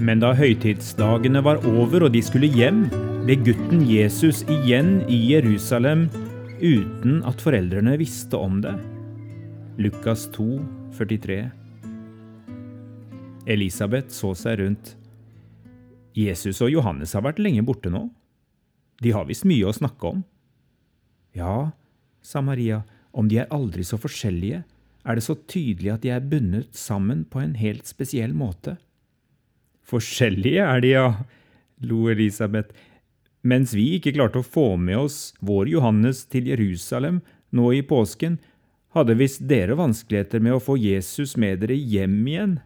Men da høytidsdagene var over og de skulle hjem, ble gutten Jesus igjen i Jerusalem uten at foreldrene visste om det. Lukas 2, 43. Elisabeth så seg rundt. Jesus og Johannes har vært lenge borte nå. De har visst mye å snakke om. Ja, sa Maria, om de er aldri så forskjellige, er det så tydelig at de er bundet sammen på en helt spesiell måte. Forskjellige er de, ja, lo Elisabeth, mens vi ikke klarte å få med oss vår Johannes til Jerusalem nå i påsken, hadde visst dere vanskeligheter med å få Jesus med dere hjem igjen.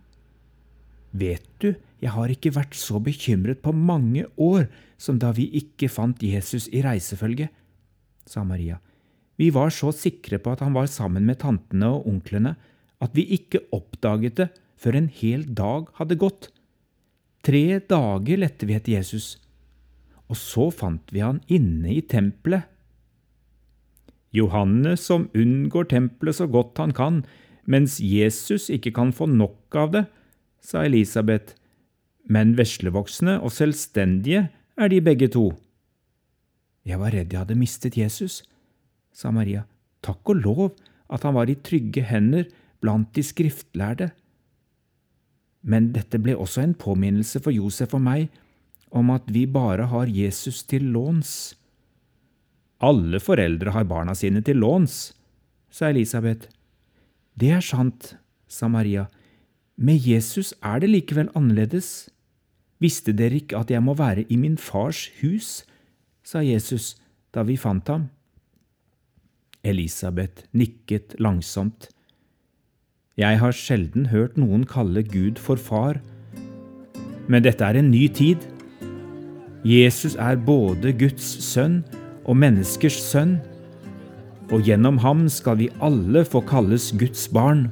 Vet du, jeg har ikke vært så bekymret på mange år som da vi ikke fant Jesus i reisefølge, sa Maria. Vi var så sikre på at han var sammen med tantene og onklene at vi ikke oppdaget det før en hel dag hadde gått. Tre dager lette vi etter Jesus, og så fant vi han inne i tempelet. Johannes som unngår tempelet så godt han kan, mens Jesus ikke kan få nok av det, sa Elisabeth, men veslevoksne og selvstendige er de begge to. Jeg var redd jeg hadde mistet Jesus, sa Maria. Takk og lov at han var i trygge hender blant de skriftlærde. Men dette ble også en påminnelse for Josef og meg om at vi bare har Jesus til låns. Alle foreldre har barna sine til låns, sa Elisabeth. Det er sant, sa Maria. Med Jesus er det likevel annerledes. Visste dere ikke at jeg må være i min fars hus? sa Jesus da vi fant ham. Elisabeth nikket langsomt. Jeg har sjelden hørt noen kalle Gud for far, men dette er en ny tid. Jesus er både Guds sønn og menneskers sønn, og gjennom ham skal vi alle få kalles Guds barn.